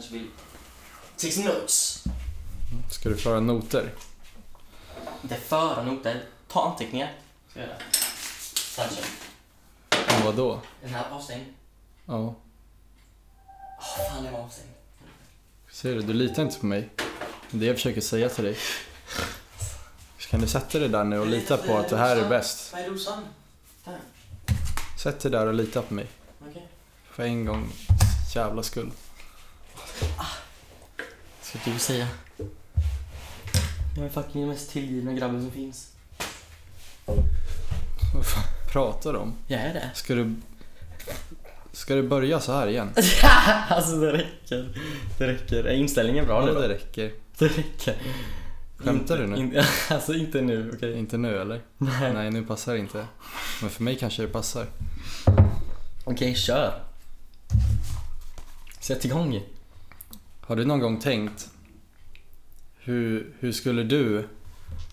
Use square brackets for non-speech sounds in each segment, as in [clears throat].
kanske vill take some notes. Ska du föra noter? Inte föra noter, ta anteckningar. Ska jag göra. Kanske. Om vad då? Den här avstängd. Ja. Åh, fan den var avstängd. Ser du, du litar inte på mig. Det är det jag försöker säga till dig. Kan du sätta dig där nu och lita på att det här är bäst? Vad är dosan? Sätt dig där och lita på mig. Okej. För en gång jävla skull. Ska du säga? Jag är fucking den mest tillgivna grabben som finns. Vad fan pratar du om? Jag är det. Ska du... Ska du börja så här igen? [laughs] alltså det räcker. Det räcker. Är inställningen bra nu då? det räcker. Det räcker. Skämtar du nu? In, [laughs] alltså inte nu, okej? Inte nu eller? Nej. Nej, nu passar det inte. Men för mig kanske det passar. Okej, kör. Sätt igång. Har du någon gång tänkt hur, hur skulle du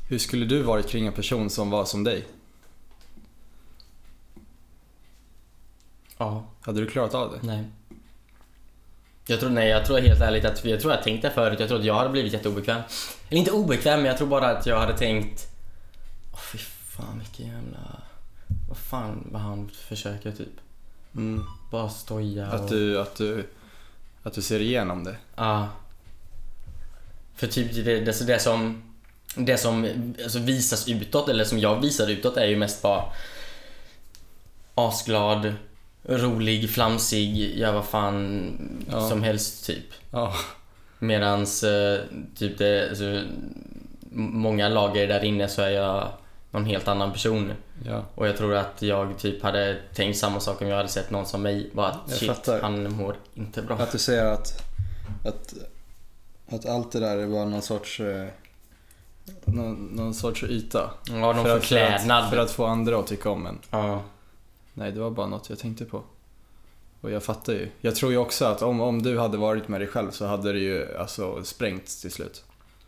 hur skulle du varit kring en person som var som dig? Ja. Hade du klarat av det? Nej. Jag tror, nej, jag tror helt ärligt att, jag tror jag tänkte förut, jag tror att jag hade blivit jätteobekväm. Eller inte obekväm, men jag tror bara att jag hade tänkt... Åh fy fan vilken jävla... Vad fan vad han försöker typ. Mm. Bara stoja och... Att, du, att, du, att du ser igenom det? Ja. För typ det, det, det som... Det som alltså, visas utåt, eller som jag visar utåt, är ju mest bara asglad, rolig, flamsig, gör vad fan Ja. som helst typ. Ja. Medans eh, typ det, alltså, många lager där inne så är jag någon helt annan person. ja. Och jag tror att jag typ hade tänkt samma sak om jag hade sett någon som mig. Bara att Jag shit, fattar. han mår inte bra. Att du säger att, att, att allt det där är bara någon sorts eh, någon, någon sorts yta. Ja, någon För förklädnad. att, för att få andra att tycka om en. Ja. Nej, det var bara något jag tänkte på. Och jag fattar ju. Jag tror ju också att om, om du hade varit med dig själv så hade det ju alltså sprängts till slut.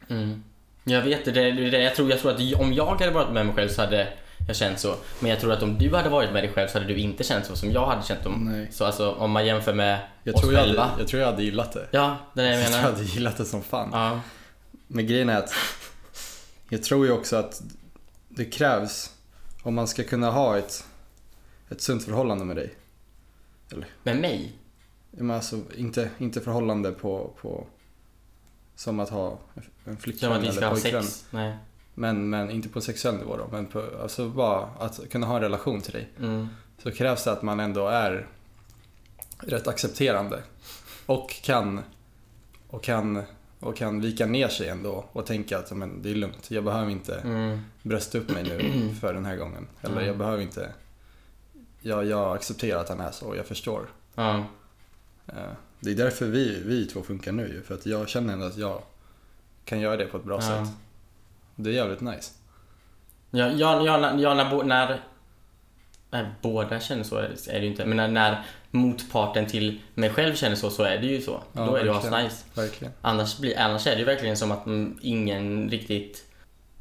Mm. Jag vet det, det. Jag, tror, jag tror att om jag hade varit med mig själv så hade jag känt så. Men jag tror att om du hade varit med dig själv så hade du inte känt så som jag hade känt om. Nej. Så alltså om man jämför med Jag oss tror jag, själva. hade, jag tror jag hade gillat det. Ja, det är det jag [laughs] Jag tror jag menar. hade gillat det som fan. Ja. Men grejen är att jag tror ju också att det krävs om man ska kunna ha ett, ett sunt förhållande med dig. Med mig? Men alltså inte, inte förhållande på, på som att ha en Som flickvän att vi ska eller ha pojkvän. sex? Nej. Men, men inte på sexuell nivå då. Men på, alltså bara att kunna ha en relation till dig. Mm. Så krävs det att man ändå är rätt accepterande. Och kan, och kan, och kan vika ner sig ändå och tänka att men, det är lugnt. Jag behöver inte Mm. brösta upp mig nu [clears throat] för den här gången. Eller Mm. jag behöver inte... Jag, jag accepterar att han är så, jag förstår. Ja. Det är därför vi, vi två funkar nu. För att jag känner ändå att jag kan göra det på ett bra Ja. sätt. Det är jävligt nice. Ja, ja, ja, när, ja, när, när, när båda känner så är det ju inte. Men när, när motparten till mig själv känner så, så är det ju så. Ja, Då är det ju asnice. Verkligen. Annars, blir, annars är det ju verkligen som att ingen riktigt...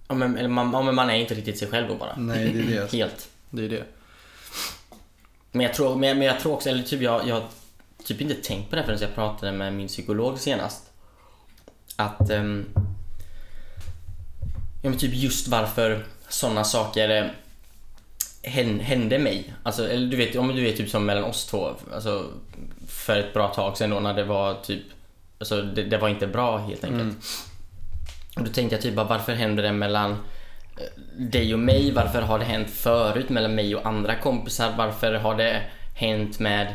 Ja, men, eller man, ja, men man är inte riktigt sig själv då bara. Nej, det är det. [laughs] Helt. Det är det. Men jag tror, men, men jag tror också, eller typ jag, jag typ inte tänkt på det förrän jag pratade med min psykolog senast. Att... ehm, ja men typ just varför sådana saker eh, hän- hände mig. Alltså, eller du vet, om du vet typ som mellan oss två. Alltså, för ett bra tag sedan då när det var typ... Alltså det, det var inte bra helt enkelt. Mm. Och då tänkte jag typ bara, varför händer det mellan eh, dig och mig? Varför har det hänt förut mellan mig och andra kompisar? Varför har det hänt med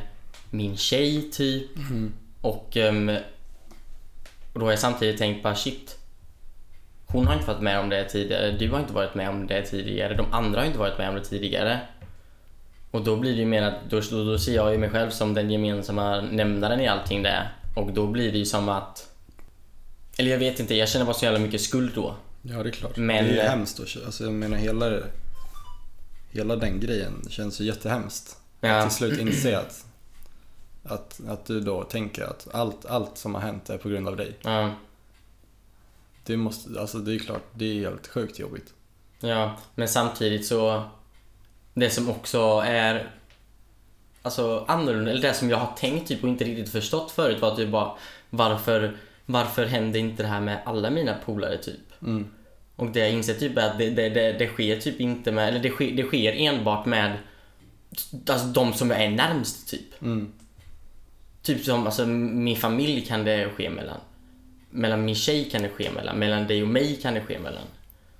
min tjej typ? Och, ehm, och då har jag samtidigt tänkt bara shit. Hon har inte varit med om det tidigare. Du har inte varit med om det tidigare. De andra har inte varit med om det tidigare. Och då blir det ju mer att då, då, då ser jag ju mig själv som den gemensamma nämnaren i allting det. Och då blir det ju som att... Eller jag vet inte, jag känner bara så jävla mycket skuld då. Ja, det är klart. Men- det är ju hemskt. att- Alltså, jag menar hela, hela den grejen känns ju jättehemskt. Ja. Till slut inse att, att, att du då tänker att allt, allt som har hänt är på grund av dig. Ja. Det, måste, alltså, det är klart, det är helt sjukt jobbigt. Ja, men samtidigt så... Det som också är alltså, annorlunda, eller det som jag har tänkt typ och inte riktigt förstått förut var typ bara varför, varför händer inte det här med alla mina polare typ? Mm. Och det jag inser typ är att det, det, det, det sker typ inte med, eller det sker, det sker enbart med alltså de som jag är närmst typ. Mm. Typ som alltså, min familj kan det ske mellan. Mellan min tjej kan det ske mellan. Mellan dig och mig kan det ske mellan.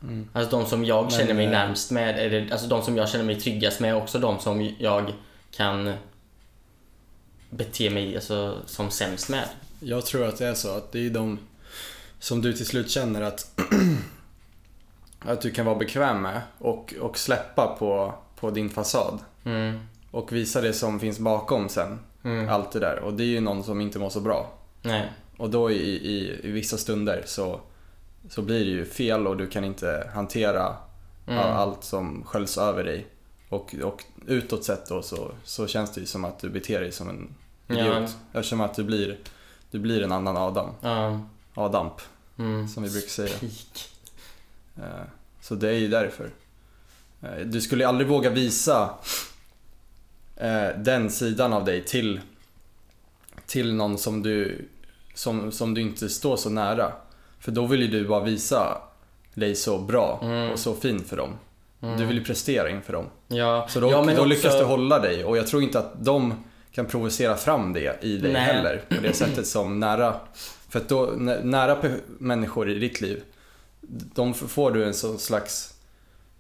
Mm. Alltså de som jag Men, känner mig eh, närmst med, eller, alltså de som jag känner mig tryggast med är också de som jag kan bete mig alltså, som sämst med. Jag tror att det är så att det är de som du till slut känner att, [clears throat] att du kan vara bekväm med och, och släppa på, på din fasad. Mm. Och visa det som finns bakom sen. Mm. Allt det där. Och det är ju någon som inte mår så bra. Nej. Och då i, i, i vissa stunder så, så blir det ju fel och du kan inte hantera Mm. all- allt som sköljs över dig. Och, och utåt sett då så, så känns det ju som att du beter dig som en Ja. idiot. Eftersom att du blir, du blir en annan Adam. Ja. Adamp, Mm. som vi brukar säga. Pik. Eh, Så det är ju därför. Eh, Du skulle aldrig våga visa eh, den sidan av dig till, till någon som du, som, som du inte står så nära. För då vill ju du bara visa dig så bra Mm. och så fin för dem. Du vill ju prestera inför dem. Ja. Så då, ja, då också- lyckas du hålla dig och jag tror inte att de kan provocera fram det i dig Nej. heller. På det sättet som nära, för att då, nä- nära människor i ditt liv, de får du en sån slags,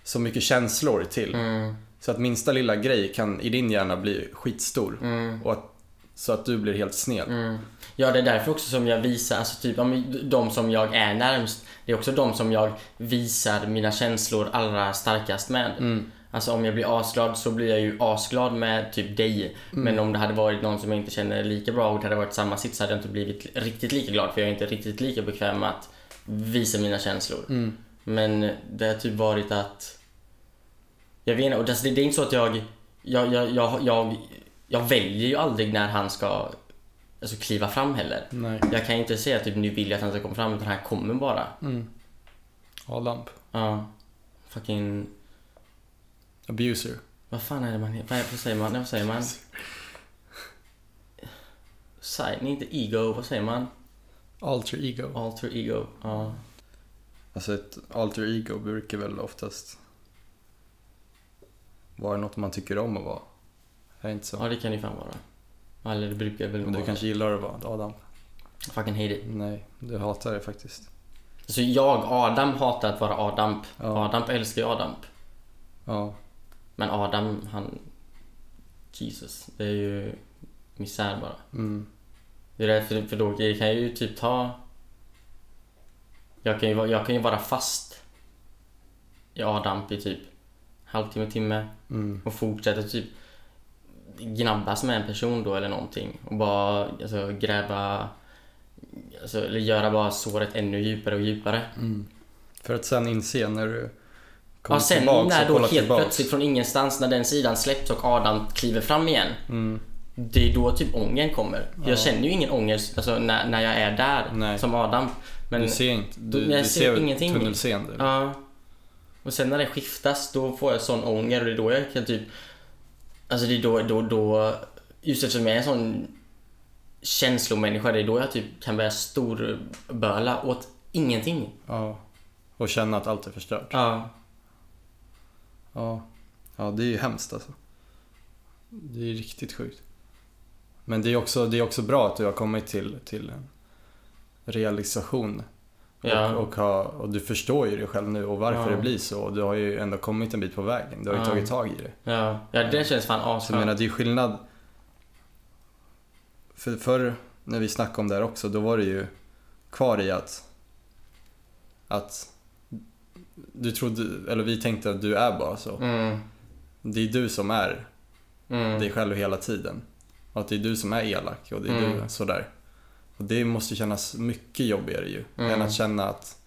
så mycket känslor till. Mm. Så att minsta lilla grej kan i din hjärna bli skitstor. Mm. Och att, så att du blir helt sned. Mm. Ja, det är därför också som jag visar, alltså typ de som jag är närmst, det är också de som jag visar mina känslor allra starkast med. Mm. Alltså om jag blir asglad så blir jag ju asglad med typ dig. Mm. Men om det hade varit någon som jag inte känner lika bra och det hade varit samma sits så hade jag inte blivit riktigt lika glad för jag är inte riktigt lika bekväm med att visa mina känslor. Mm. Men det har typ varit att... Jag vet inte, och det, det är inte så att jag... Jag, jag, jag, jag, jag väljer ju aldrig när han ska alltså, kliva fram heller. Nej. Jag kan inte säga typ nu vill jag att han ska komma fram utan han kommer bara. Mm. Adamp. Ja. Fucking... Abuser. Vad fan är det man heter? Vad, vad säger man? Vad säger man? Nej, inte ego, vad säger man? Alter ego. Alter ego. Ja. Alltså ett alter ego brukar väl oftast vara något man tycker om att vara. Är det inte så? ja, det kan det ju fan vara. Eller det brukar väl Men du vara. kanske gillar att vara Adam? Fucking hate it. Nej, du hatar det faktiskt. Alltså jag, Adam, hatar att vara Adamp. Ja. Adamp älskar ju Adamp. Ja. Men Adam, han... Jesus, det är ju misär bara. Mm. Det är därför, för då kan jag ju typ ta... Jag kan ju, jag kan ju vara fast i Adamp i typ halvtimme, timme Mm. och fortsätta typ gnabbas med en person då eller någonting och bara alltså, gräva alltså, eller göra bara såret ännu djupare och djupare. Mm. För att sen inse när du kommer Ja, sen tillbaks när då helt tillbaks. plötsligt från ingenstans när den sidan släpps och Adam kliver fram igen. Mm. Det är då typ ångern kommer. Ja. Jag känner ju ingen ångest alltså, när, när jag är där Nej. som Adam. Men, du ser inte, du, du ser ser ingenting. tunnelseende. Ja. Och sen när det skiftas då får jag sån ånger och det är då jag kan typ... Alltså det är då, då, då... Just eftersom jag är en sån känslomänniska, det är då jag typ kan börja storböla åt ingenting. Ja. Och känna att allt är förstört. Ja. Ja. Ja, det är ju hemskt alltså. Det är riktigt sjukt. Men det är också, det är också bra att du har kommit till, till en realisation. Ja. Och, och, ha, och du förstår ju det själv nu och varför Ja. det blir så. Och du har ju ändå kommit en bit på vägen. Du har ju Ja. tagit tag i det. Ja, ja det känns fan Så jag asskönt. menar, det är ju skillnad. För förr när vi snackade om det här också, då var det ju kvar i att att du trodde, eller vi tänkte att du är bara så. Mm. Det är du som är Mm. dig själv hela tiden. Och att det är du som är elak och det är Mm. du sådär. Det måste kännas mycket jobbigare ju. Mm. Än att känna att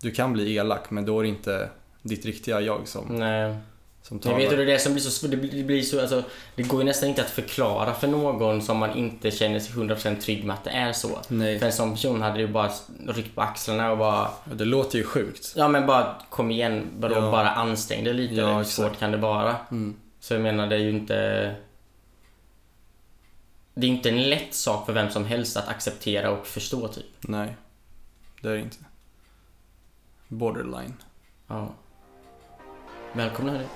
du kan bli elak men då är det inte ditt riktiga jag som, Nej. som Jag talar. vet du, det är som blir så. Det blir, så, alltså, det går ju nästan inte att förklara för någon som man inte känner sig 100% trygg med att det är så. Nej, För en sån person hade ju bara ryckt på axlarna och bara det låter ju sjukt. Ja men bara kom igen, vadå Ja. bara ansträng dig lite. Ja, Hur svårt kan det vara? Mm. Så jag menar det är ju inte... det är inte en lätt sak för vem som helst att acceptera och förstå typ. Nej, det är det inte. Borderline. Ja. Välkomna hörni.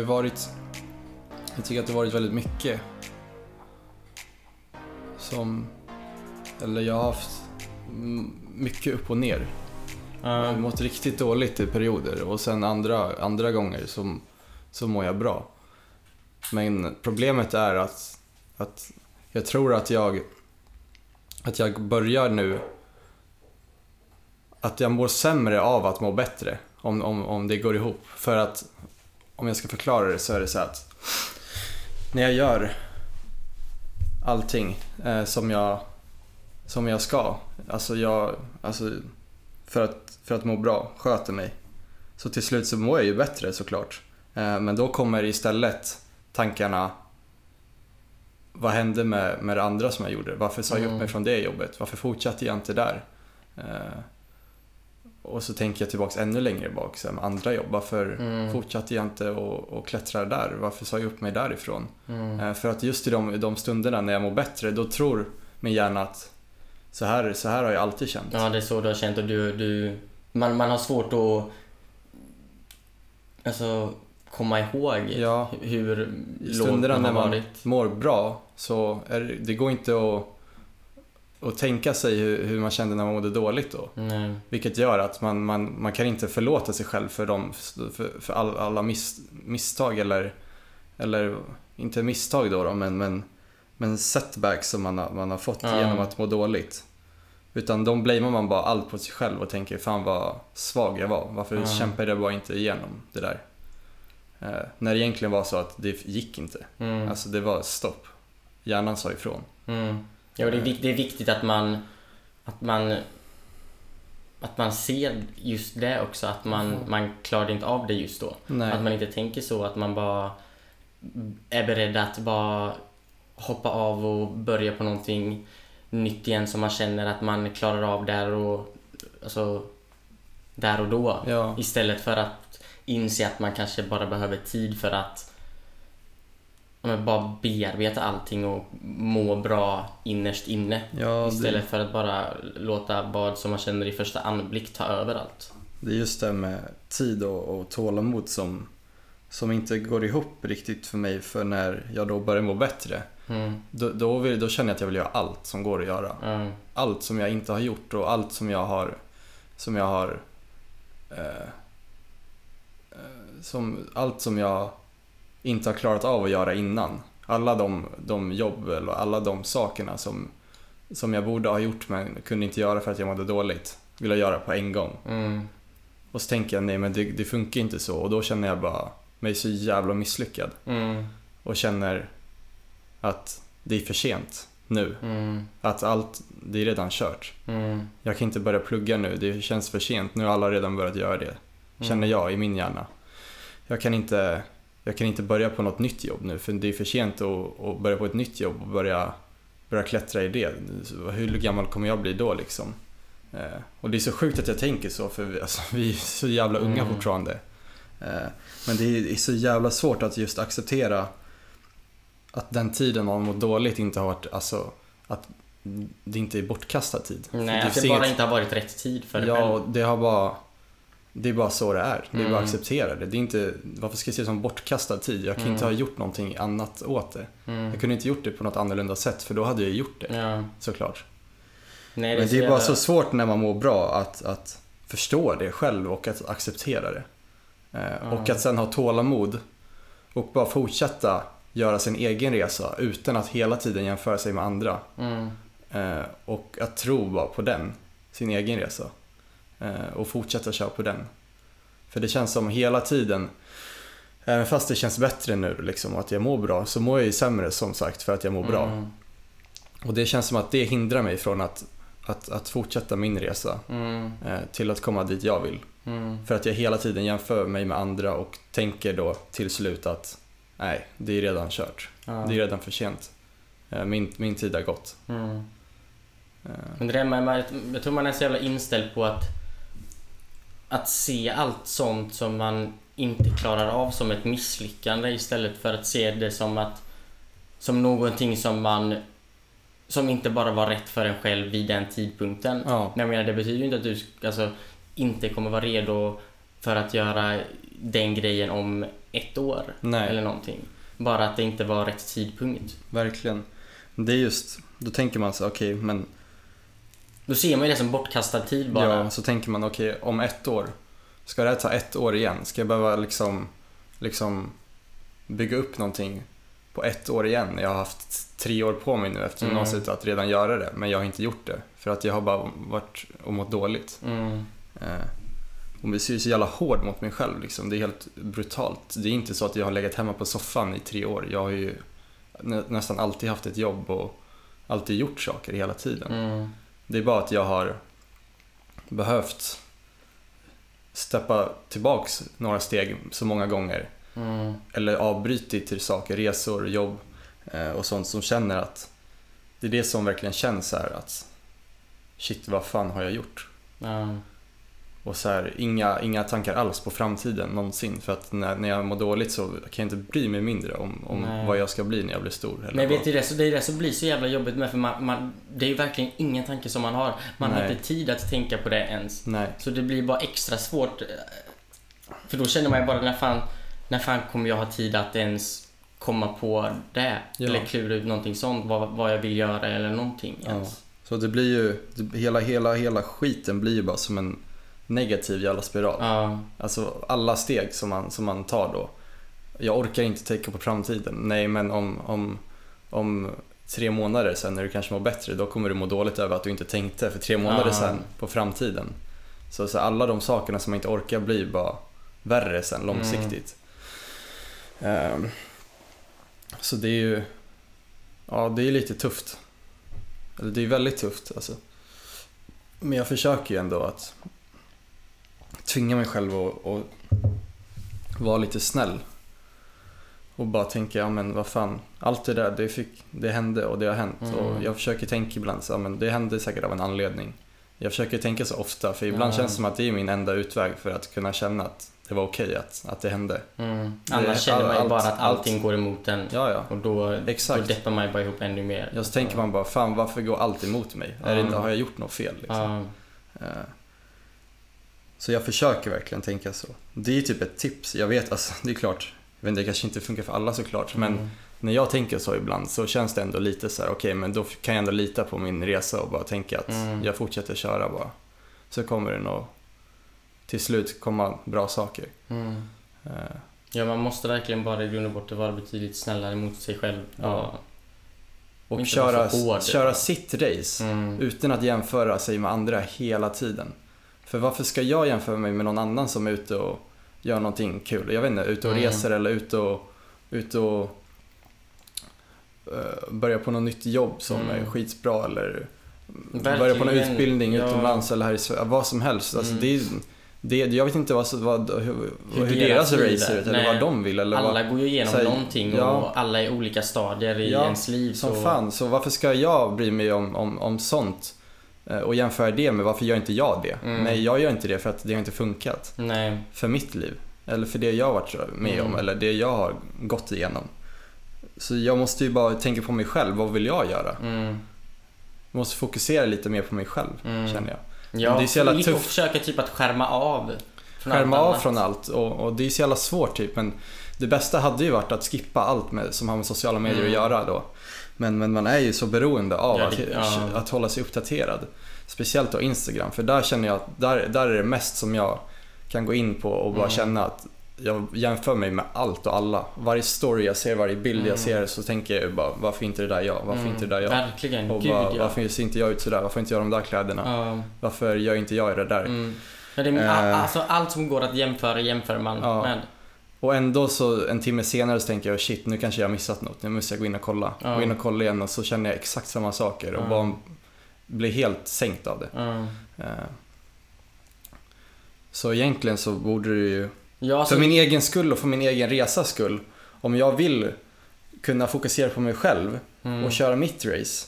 Ju varit... Jag tycker att det har varit väldigt mycket som... Eller jag har haft mm, mycket upp och ner. Jag har mått riktigt dåligt i perioder och sen andra, andra gånger så, så mår jag bra. Men problemet är att, att jag tror att jag, att jag börjar nu att jag mår sämre av att må bättre om, om, om det går ihop. För att om jag ska förklara det så är det så att när jag gör allting eh, som, jag, som jag ska, alltså jag, alltså för att, för att må bra, sköter mig. Så till slut så mår jag ju bättre såklart. Eh, men då kommer istället tankarna vad hände med, med det andra som jag gjorde? Varför sa jag upp Mm. mig från det jobbet? Varför fortsatte jag inte där? Eh, och så tänker jag tillbaks ännu längre bak, så här, med andra jobb. Varför Mm. fortsatte jag inte och, och klättra där? Varför sa jag upp mig därifrån? Mm. Eh, För att just i de, de stunderna när jag mår bättre, då tror min hjärna att så här, så här har jag alltid känt. Ja, det är så du har känt och du, du man, man har svårt att alltså, komma ihåg Ja. hur I lågt stunderna man när har man varit. mår bra så är det, det går inte att, att tänka sig hur, hur man kände när man mådde dåligt då. Nej. Vilket gör att man, man, man kan inte förlåta sig själv för, dem, för, för all, alla miss, misstag eller, eller, inte misstag då, då men, men, men setbacks som man har, man har fått Ja. genom att må dåligt. Utan de blamear man bara allt på sig själv och tänker fan vad svag jag var. Varför Ja. kämpade jag bara inte igenom det där? Eh, när det egentligen var så att det gick inte. Mm. Alltså det var stopp. Hjärnan sa ifrån. Mm. Ja, det är, vik- det är viktigt att man, att man att man ser just det också, att man, man klarade inte av det just då. Nej. Att man inte tänker så, att man bara är beredd att bara hoppa av och börja på någonting nytt igen som man känner att man klarar av där och, alltså, där och då. Ja. Istället för att inse att man kanske bara behöver tid för att men bara bearbeta allting och må bra innerst inne. Ja, Istället för att bara låta vad som man känner i första anblick ta över allt. Det är just det med tid och, och tålamod som, som inte går ihop riktigt för mig för när jag då börjar må bättre. Mm. Då, då, vill, då känner jag att jag vill göra allt som går att göra. Mm. Allt som jag inte har gjort och allt som jag har, som jag har eh, eh, som, allt som jag inte har klarat av att göra innan. Alla de, de jobb eller alla de sakerna som, som jag borde ha gjort men kunde inte göra för att jag mådde dåligt. Vill jag göra på en gång. Mm. Och så tänker jag nej men det, det funkar inte så och då känner jag bara mig så jävla misslyckad. Mm. Och känner att det är för sent nu. Mm. Att allt, det är redan kört. Mm. Jag kan inte börja plugga nu, det känns för sent. Nu har alla redan börjat göra det. Känner jag i min hjärna. Jag kan inte, jag kan inte börja på något nytt jobb nu för det är för sent att, att börja på ett nytt jobb och börja, börja klättra i det. Hur gammal kommer jag bli då liksom? Eh, och det är så sjukt att jag tänker så för vi, alltså, vi är så jävla unga Mm. fortfarande. Eh, men det är, det är så jävla svårt att just acceptera att den tiden man mår dåligt inte har varit, alltså att det inte är bortkastad tid. Nej, att finns det bara inget- inte har varit rätt tid för dig Ja, själv. det har bara... Det är bara så det är. Det är Mm. bara att acceptera det. det är inte, varför ska jag se det som bortkastad tid? Jag kan Mm. inte ha gjort någonting annat åt det. Mm. Jag kunde inte gjort det på något annorlunda sätt för då hade jag gjort det. Ja. Såklart. Nej, Men så det är bara så svårt när man mår bra att, att förstå det själv och att acceptera det. Eh, Och att sen ha tålamod och bara fortsätta göra sin egen resa utan att hela tiden jämföra sig med andra. Mm. Eh, och att tro bara på den, sin egen resa. Eh, och fortsätta köra på den. För det känns som hela tiden, även fast det känns bättre nu liksom, att jag mår bra, så mår jag ju sämre som sagt för att jag mår bra. Mm. Och det känns som att det hindrar mig från att, att, att fortsätta min resa Mm. eh, till att komma dit jag vill. Mm. För att jag hela tiden jämför mig med andra och tänker då till slut att nej, det är redan kört. Ja. Det är redan för sent. Eh, Min, min tid har gått. Mm. Men det där med, jag tror man är så jävla inställd på att att se allt sånt som man inte klarar av som ett misslyckande istället för att se det som att som någonting som man som inte bara var rätt för en själv vid den tidpunkten. Ja, Jag menar, det betyder ju inte att du alltså, inte kommer vara redo för att göra den grejen om ett år nej, eller någonting. Bara att det inte var rätt tidpunkt. verkligen. Det är just, då tänker man så okej, men Då ser man ju det som bortkastad tid bara. ja, så tänker man okej, om ett år, ska det här ta ett år igen? Ska jag behöva liksom, liksom bygga upp någonting på ett år igen? Jag har haft tre år på mig nu efter Mm. gymnasiet att redan göra det, men jag har inte gjort det. För att jag har bara varit och mått dåligt. Mm. Eh, och är så jävla hård mot mig själv liksom. Det är helt brutalt. Det är inte så att jag har legat hemma på soffan i tre år. Jag har ju nä- nästan alltid haft ett jobb och alltid gjort saker hela tiden. Mm. Det är bara att jag har behövt steppa tillbaks några steg så många gånger. Mm. Eller avbrytit till saker, resor, jobb eh, och sånt som känner att det är det som verkligen känns här att shit, vad fan har jag gjort? Ja. Och så här, inga, inga tankar alls på framtiden någonsin. För att när, när jag mår dåligt så kan jag inte bry mig mindre om, om Nej. vad jag ska bli när jag blir stor. Eller Men vet du det, så det är det som blir så jävla jobbigt med för man, man, det är ju verkligen ingen tanke som man har. Man har Nej. inte tid att tänka på det ens. Nej, Så det blir bara extra svårt. eh, För då känner man ju bara när fan, när fan kommer jag ha tid att ens komma på det? Ja. Eller klura ut någonting sånt, vad, vad jag vill göra eller någonting Ja. ens. så det blir ju, hela, hela, hela skiten blir ju bara som en negativ jävla spiral. Ja. Alltså alla steg som man, som man tar då. Jag orkar inte tänka på framtiden. Nej, men om, om, om tre månader sen när du kanske mår bättre, då kommer du må dåligt över att du inte tänkte för tre månader Ja. sen på framtiden. Så, så alla de sakerna som man inte orkar blir bara värre sen långsiktigt. Ehm, så det är ju, ja det är lite tufft. Eller det är väldigt tufft alltså. Men jag försöker ju ändå att tvinga mig själv att, att vara lite snäll. Och bara tänka, ja men vad fan, allt det där det, fick, det hände och det har hänt. Mm. Och jag försöker tänka ibland så, ja, men det hände säkert av en anledning. Jag försöker tänka så ofta, för ibland Ja. känns det som att det är min enda utväg för att kunna känna att det var okej att, att det hände. Mm. Det- Annars känner man ju allt- bara att allt- allting går emot en. Ja, ja. Och då, Exakt. då deppar man ju bara ihop ännu mer. Ja, så tänker man bara, fan varför går allt emot mig? Är det har jag gjort något fel? Liksom? Ja. Så jag försöker verkligen tänka så. Det är typ ett tips. Jag vet, alltså, det är klart, jag vet det kanske inte funkar för alla såklart, men Mm. när jag tänker så ibland så känns det ändå lite så här: okej, men då kan jag ändå lita på min resa och bara tänka att Mm. jag fortsätter köra bara. Så kommer det nog till slut komma bra saker. Mm. Eh, Ja, man måste verkligen bara i grund och botten vara betydligt snällare mot sig själv. Ja. Och vara köra, hård. köra sitt race Mm. utan att jämföra sig med andra hela tiden. För varför ska jag jämföra mig med någon annan som är ute och gör någonting kul? Jag vet inte, ute och Mm. reser eller ute och, ute och uh, börjar på något nytt jobb som Mm. är skitbra eller Verkligen. börjar på någon utbildning Ja. utomlands eller här i Sverige, vad som helst. Alltså Mm. det, är- det, jag vet inte vad, vad, hur, hur, Hur deras deras race ut eller vad de vill eller vad, Alla går ju igenom här, någonting ja. och alla är olika stadier i Ja, ens liv. Som så... fan, så varför ska jag bry mig om, om, om sånt? Eh, Och jämföra det med varför gör inte jag det? Mm. Nej, jag gör inte det för att det har inte funkat. Nej. För mitt liv. Eller för det jag har varit med Mm. om, eller det jag har gått igenom. Så jag måste ju bara tänka på mig själv, vad vill jag göra? Mm. Jag måste fokusera lite mer på mig själv, Mm. känner jag. Ja, det är så jävla lite och tufft. försöka typ att skärma av. Från Skärma allt av annat. från allt och, och det är så jävla svårt typ. Men det bästa hade ju varit att skippa allt med, som har med sociala medier Mm. att göra då. Men, men man är ju så beroende av att, ja. att hålla sig uppdaterad. Speciellt då Instagram, för där känner jag att där, där är det mest som jag kan gå in på och bara Mm. känna att jag jämför mig med allt och alla. Varje story jag ser, varje bild Mm. jag ser så tänker jag bara varför inte det där jag? Varför Mm. inte det där jag? Verkligen, Och gud bara, ja. varför ser inte jag ut sådär? Varför inte jag de där kläderna? Ja. Varför gör inte jag det där? Mm. Ja, det, Eh. a- alltså, allt som går att jämföra jämför man Ja. med. Och ändå så en timme senare så tänker jag shit nu kanske jag har missat något, nu måste jag gå in och kolla. Ja. Gå in och kolla igen och så känner jag exakt samma saker och Ja. bara blir helt sänkt av det. Ja. Eh, Så egentligen så borde du ju, Ja, alltså, för min egen skull och för min egen resas skull, om jag vill kunna fokusera på mig själv mm, och köra mitt race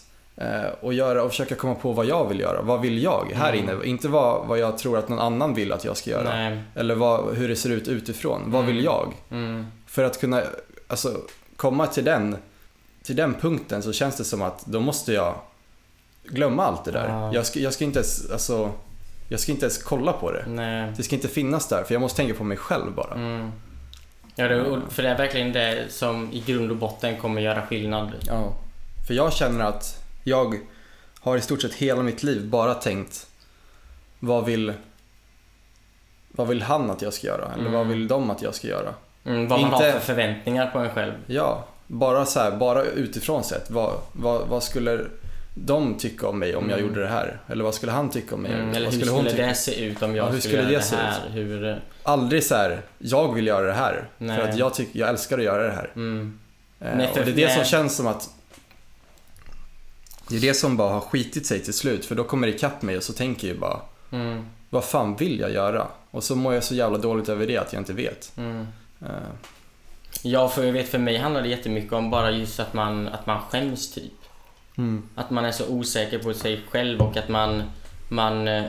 och, göra, och försöka komma på vad jag vill göra. Vad vill jag här Mm. inne? Inte vad, vad jag tror att någon annan vill att jag ska göra. Nej. Eller vad, hur det ser ut utifrån. Vad vill Mm. jag? Mm, För att kunna alltså, komma till den, till den punkten så känns det som att då måste jag glömma allt det där. Ja. Jag, ska, jag, ska inte ens, alltså, jag ska inte ens kolla på det. nej. Det ska inte finnas där för jag måste tänka på mig själv bara. Mm. Ja, det, och- för det är verkligen det som i grund och botten kommer göra skillnad. Ja. För jag känner att jag har i stort sett hela mitt liv bara tänkt vad vill, vad vill han att jag ska göra? Eller Mm. vad vill de att jag ska göra? Mm, vad man Inte- har för förväntningar på en själv. Ja, bara så här, bara utifrån sett. Vad, vad, vad skulle de tycka om mig om jag Mm. gjorde det här? Eller vad skulle han tycka om mig? Mm, eller hur skulle skulle, det se ut om jag Ja, hur skulle, skulle göra det här? Hur, Aldrig så här, jag vill göra det här. Nej. För att jag, tycker jag älskar att göra det här. mm, Eh, Nej, och för- det är det som känns som att det är det som bara har skitit sig till slut. För då kommer det ikapp mig och så tänker jag bara, mm, vad fan vill jag göra? Och så mår jag så jävla dåligt över det att jag inte vet. mm. Eh, Ja, för jag vet för mig handlar det jättemycket om bara just att man, att man skäms typ. mm. Att man är så osäker på sig själv och att man, man, eh,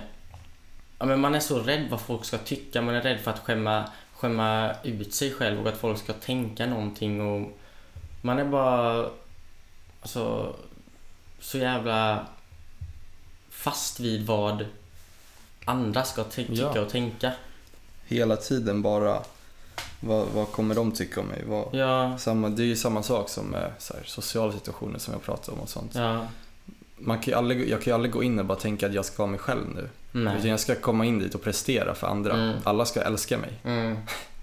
ja, men man är så rädd vad folk ska tycka. Man är rädd för att skämma, skämma ut sig själv och att folk ska tänka någonting. Och man är bara alltså, så jävla fast vid vad andra ska ty- tycka Ja. och tänka. Hela tiden bara, vad, vad kommer de tycka om mig? Vad, Ja, samma, det är ju samma sak som med så här, sociala situationer som jag pratar om och sånt. ja, Man kan ju aldrig, jag kan ju aldrig gå in och bara tänka att jag ska vara mig själv nu. Utan nej. jag ska komma in dit och prestera för andra. Mm. Alla ska älska mig. Mm,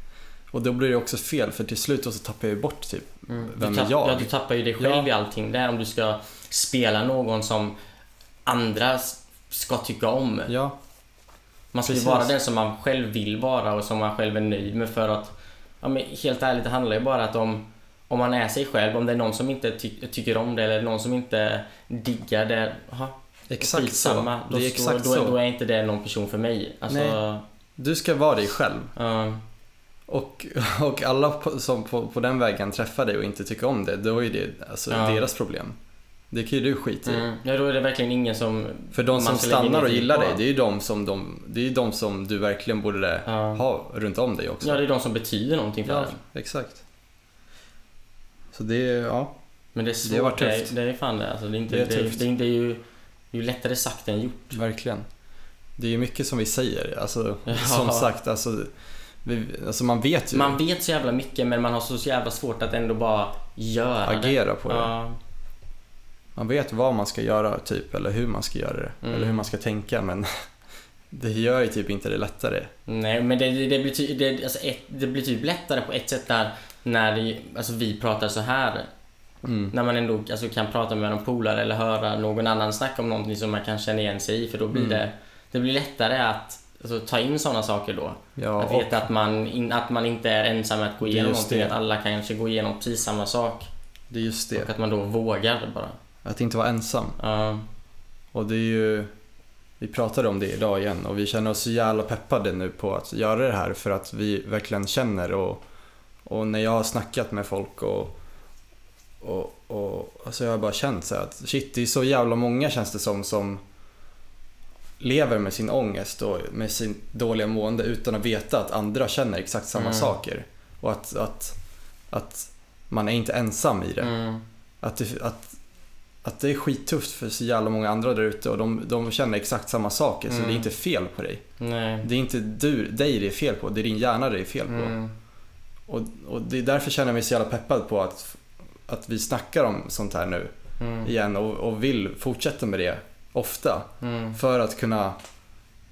[laughs] Och då blir det också fel för till slut så tappar jag ju bort typ mm. Vem du är tapp- jag? Ja, du tappar ju dig själv Ja. i allting där om du ska spela någon som andra ska tycka om. Ja, Man ska ju vara den som man själv vill vara och som man själv är nöjd med för att ja, men helt ärligt, det handlar ju bara att om om man är sig själv, om det är någon som inte ty- tycker om det eller någon som inte diggar det, aha, exakt skitsamma. så. Då, Det är exakt då, då, så. då är inte det någon person för mig. Alltså, Nej. Du ska vara dig själv. ja, Och, och alla på, som på, på den vägen träffar dig och inte tycker om det, då är det alltså, Ja. deras problem. Det kan ju du skita i. mm, ja, då är det verkligen ingen som... För de som stannar och gillar på. dig, det är ju de som, de, det är ju de som du verkligen borde Ja. ha runt om dig också. Ja, det är de som betyder någonting för Ja, en. exakt. Så det ja. Men det är svårt. Det har varit det, tufft. är, det är fan det. Alltså, det är inte... Det är Det är, tufft. det är, ju, det är ju lättare sagt än gjort. Verkligen. Det är ju mycket som vi säger. Alltså, [laughs] Ja. Som sagt, alltså, alltså man vet ju. Man vet så jävla mycket men man har så jävla svårt att ändå bara göra det. agera på det. Ja, Man vet vad man ska göra typ, eller hur man ska göra det. Mm. Eller hur man ska tänka, men [laughs] det gör ju typ inte det lättare. nej, men det, det, det, blir ty, det, alltså ett, det blir typ lättare på ett sätt där när det, alltså vi pratar så här. Mm. När man ändå alltså, kan prata med någon polare eller höra någon annan snacka om någonting som man kan känna igen sig i för då blir Mm. det det blir lättare att alltså, ta in sådana saker då. Ja, att veta att man, in, att man inte är ensam med att gå igenom någonting. det. Att alla kanske går igenom precis samma sak. det är just det. Och att man då vågar bara. Att inte vara ensam. Ja. Och det är ju, vi pratade om det idag igen och vi känner oss så jävla peppade nu på att göra det här för att vi verkligen känner och, och när jag har snackat med folk och, och, och alltså jag har bara känt så att shit, det är så jävla många känns det som som lever med sin ångest och med sin dåliga mående utan att veta att andra känner exakt samma Mm. saker. Och att, att, att man är inte ensam i det. Mm. Att det, att, att det är skittufft för så jävla många andra där ute och de, de känner exakt samma saker så Mm. det är inte fel på dig. Nej. Det är inte du, dig det är fel på, det är din hjärna det är fel på. Mm. Och, och det är därför känner jag mig så jävla peppad på att, att vi snackar om sånt här nu Mm. igen och, och vill fortsätta med det ofta. Mm. För att kunna,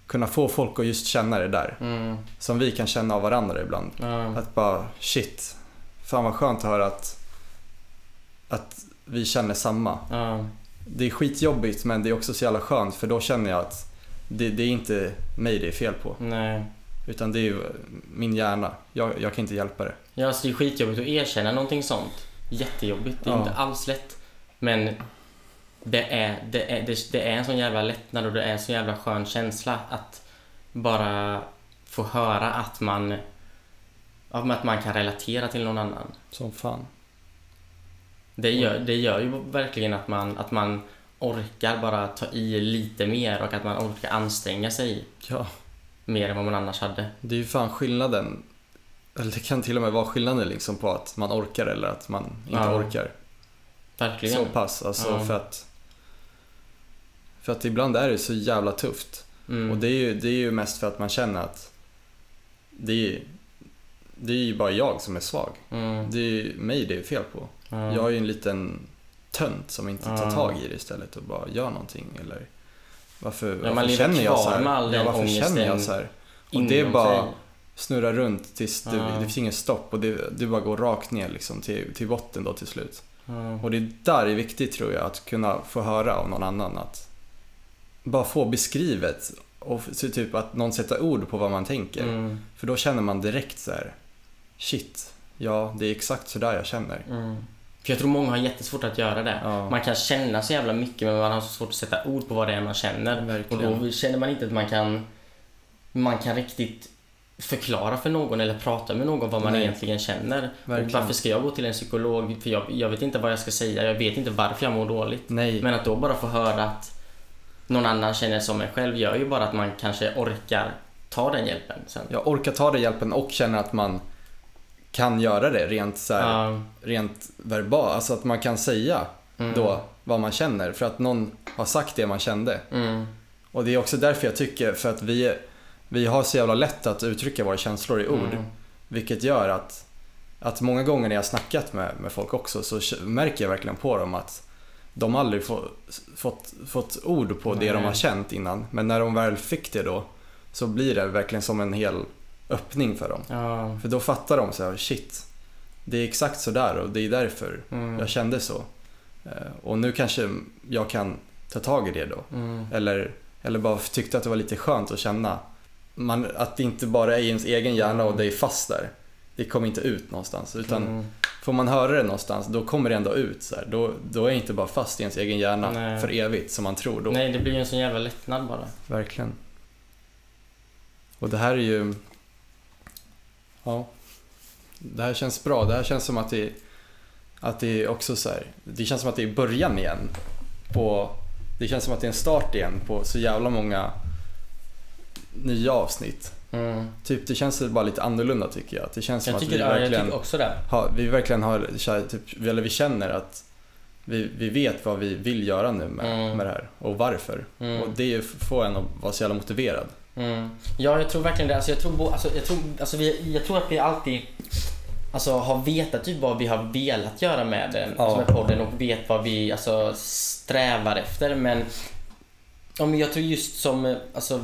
kunna få folk att just känna det där. Mm. Som vi kan känna av varandra ibland. Ja. Att bara shit, fan vad skönt att höra att, att vi känner samma. Det är skitjobbigt men det är också så jävla skönt för då känner jag att det, det är inte mig det är fel på. Nej. Utan det är ju min hjärna. Jag, jag kan inte hjälpa det. Ja, alltså det är skitjobbigt att erkänna någonting sånt. Jättejobbigt. Det är Ja. inte alls lätt. Men det är, det, är, det, det är en sån jävla lättnad och det är en sån jävla skön känsla att bara få höra att man att man kan relatera till någon annan. Som fan. Det gör, det gör ju verkligen att man, att man orkar bara ta i lite mer och att man orkar anstränga sig Ja, mer än vad man annars hade. det är ju fan skillnaden. Eller det kan till och med vara skillnaden liksom på att man orkar eller att man inte Ja. orkar. Verkligen. Så pass. Alltså Ja. för att för att ibland är det så jävla tufft. Mm. Och det är, ju, det är ju mest för att man känner att det är, det är ju bara jag som är svag. Mm. Det är ju mig det är fel på. Ja. Jag är ju en liten tönt som inte tar Ja. tag i det istället och bara gör någonting. Eller varför, man varför känner jag så här? Ja, varför känner jag så här? Och det är bara sig. snurra runt tills det, Ja. det finns ingen stopp och det, det bara går rakt ner liksom till, till botten då till slut. Ja. Och det är där det är viktigt tror jag att kunna få höra av någon annan att bara få beskrivet och typ att någon sätter ord på vad man tänker. Mm. För då känner man direkt så här: shit, ja det är exakt så där jag känner. Mm. För jag tror många har jättesvårt att göra det. Ja. Man kan känna så jävla mycket men man har så svårt att sätta ord på vad det är man känner. Verkligen. Och då känner man inte att man kan man kan riktigt förklara för någon eller prata med någon vad man Nej. egentligen känner. Och varför ska jag gå till en psykolog? För jag, jag vet inte vad jag ska säga. Jag vet inte varför jag mår dåligt. Nej, Men att då bara få höra att någon annan känner som en själv gör ju bara att man kanske orkar ta den hjälpen sen. jag orkar ta den hjälpen och känner att man kan göra det rent så här, Ja, rent verbalt. Alltså att man kan säga mm, då vad man känner för att någon har sagt det man kände. Mm, Och det är också därför jag tycker, för att vi, vi har så jävla lätt att uttrycka våra känslor i ord. mm, Vilket gör att, att många gånger när jag har snackat med, med folk också så märker jag verkligen på dem att de aldrig få, fått, fått ord på det Nej. de har känt innan. Men när de väl fick det då så blir det verkligen som en hel öppning för dem. ja, För då fattar de så här, shit, det är exakt så där och det är därför mm, jag kände så. Eh, Och nu kanske jag kan ta tag i det då. mm, Eller, eller bara tyckte att det var lite skönt att känna man, att det inte bara är ens egen hjärna och det är fast där. Det kommer inte ut någonstans. Utan mm. får man höra det någonstans, då kommer det ändå ut. Så här. Då, då är det inte bara fast i ens egen hjärna Nej. för evigt som man tror då. Nej, det blir ju en sån jävla lättnad bara. Verkligen. Och det här är ju... Ja. Det här känns bra. Det här känns som att det, att det är också så här, Det känns som att det är början igen. På, det känns som att det är en start igen på så jävla många nya avsnitt. Mm. Typ det känns bara lite annorlunda tycker jag. Det känns som Jag att tycker, vi ja, verkligen, också det. har, vi verkligen har, typ, eller vi känner att vi, vi vet vad vi vill göra nu med, Mm. med det här och varför. Mm. Och det får en att vara så jävla motiverad. Mm. Ja, jag tror verkligen det. Alltså, jag, tror, alltså, jag, tror, alltså, vi, jag tror att vi alltid alltså, har vetat typ vad vi har velat göra med den Ja. med podden och vet vad vi alltså, strävar efter. Men men jag tror just som eh, alltså,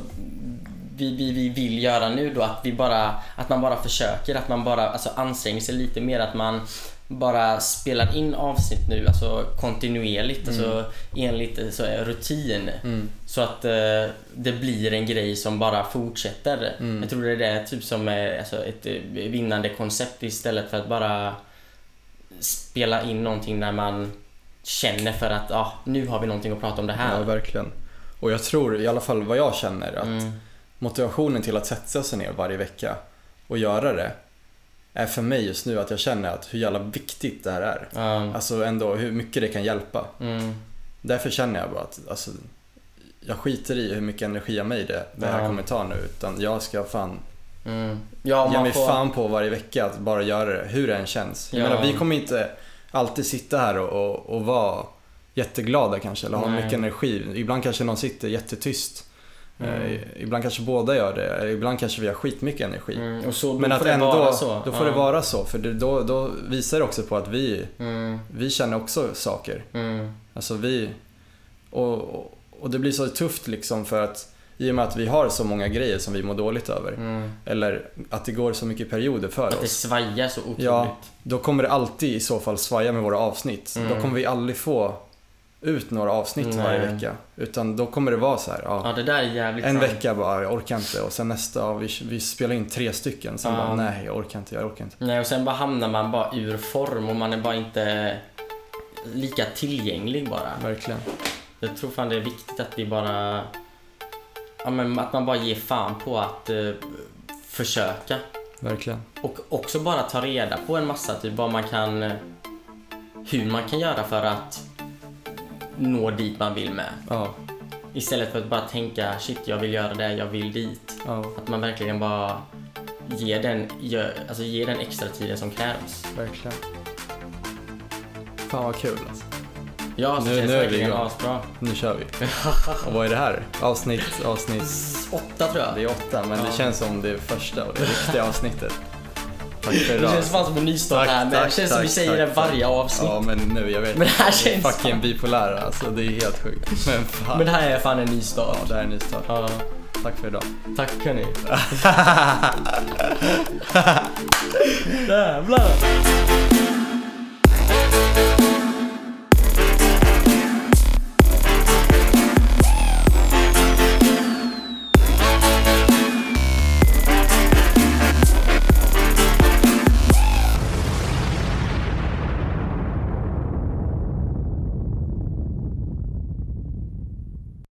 vi, vi, vi vill göra nu då att vi bara att man bara försöker, att man bara alltså, anstränger sig lite mer, att man bara spelar in avsnitt nu alltså kontinuerligt, alltså enligt eh, så, här, rutin. Mm. Så att eh, det blir en grej som bara fortsätter. Mm. Jag tror det är det typ som är alltså, ett eh, vinnande koncept istället för att bara spela in någonting när man känner för att ah, nu har vi någonting att prata om det Ja, här. verkligen. Och jag tror, i alla fall vad jag känner, att Mm. Motivationen till att sätta sig ner varje vecka och göra det är för mig just nu att jag känner att hur jävla viktigt det här är. Ja. Alltså ändå hur mycket det kan hjälpa. Mm. Därför känner jag bara att alltså, jag skiter i hur mycket energi av mig det, det här Ja. kommer ta nu. Utan jag ska fan Mm. Ja, ge mig får... fan på varje vecka att bara göra det, hur det än känns. Jag Ja. menar, vi kommer inte alltid sitta här och, och, och vara jätteglada kanske, eller ha mycket energi. Ibland kanske någon sitter jättetyst. Mm. Eh, ibland kanske båda gör det, ibland kanske vi har skitmycket energi. Mm. Så, Men att det ändå, då får ja. det vara så. För det, då, då visar det också på att vi, Mm. vi känner också saker. Mm. Alltså vi... Och, och, det blir så tufft liksom för att i och med att vi har så många grejer som vi mår dåligt över. Mm. Eller att det går så mycket perioder för Att det oss. svajar så otroligt. Ja. Då kommer det alltid i så fall svaja med våra avsnitt. Mm. Då kommer vi aldrig få ut några avsnitt Nej. varje vecka. Utan då kommer det vara så här. Ja, Ja, det där är jävligt en sant. vecka bara, jag orkar inte. Och sen nästa, ja, vi, vi spelar in tre stycken. Sen Ja. bara, nej jag orkar inte, jag orkar inte. Nej, och sen bara hamnar man bara ur form och man är bara inte lika tillgänglig bara. Verkligen. Jag tror fan det är viktigt att vi bara... Ja, men att man bara ger fan på att eh, försöka. Verkligen. Och också bara ta reda på en massa, typ vad man kan... eh, Hur man kan göra för att nå dit man vill med. Ja, Istället för att bara tänka shit, jag vill göra det, jag vill dit. ja, Att man verkligen bara ger den, gör, alltså ger den extra tiden som krävs. verkligen. Fan vad kul alltså. Ja, så Nu- känns nu är vi igång. asbra. Nu kör vi. [laughs] Och vad är det här? Avsnitt, avsnitt... Åtta tror jag. Det är åtta, men det Ja. känns som det första och det riktiga avsnittet. Tack för Det idag. känns fan som en nystart Tack, här, men tack, det känns som vi tack, säger tack, det varje avsnitt. Ja, men nu, jag vet Men det här är känns fucking bipolära, alltså det är helt sjukt. [laughs] Men fan. Men det här är fan en nystart. Ja, det här är en ny start. Ja, Tack för idag. tack hörni. [laughs] Jävlar.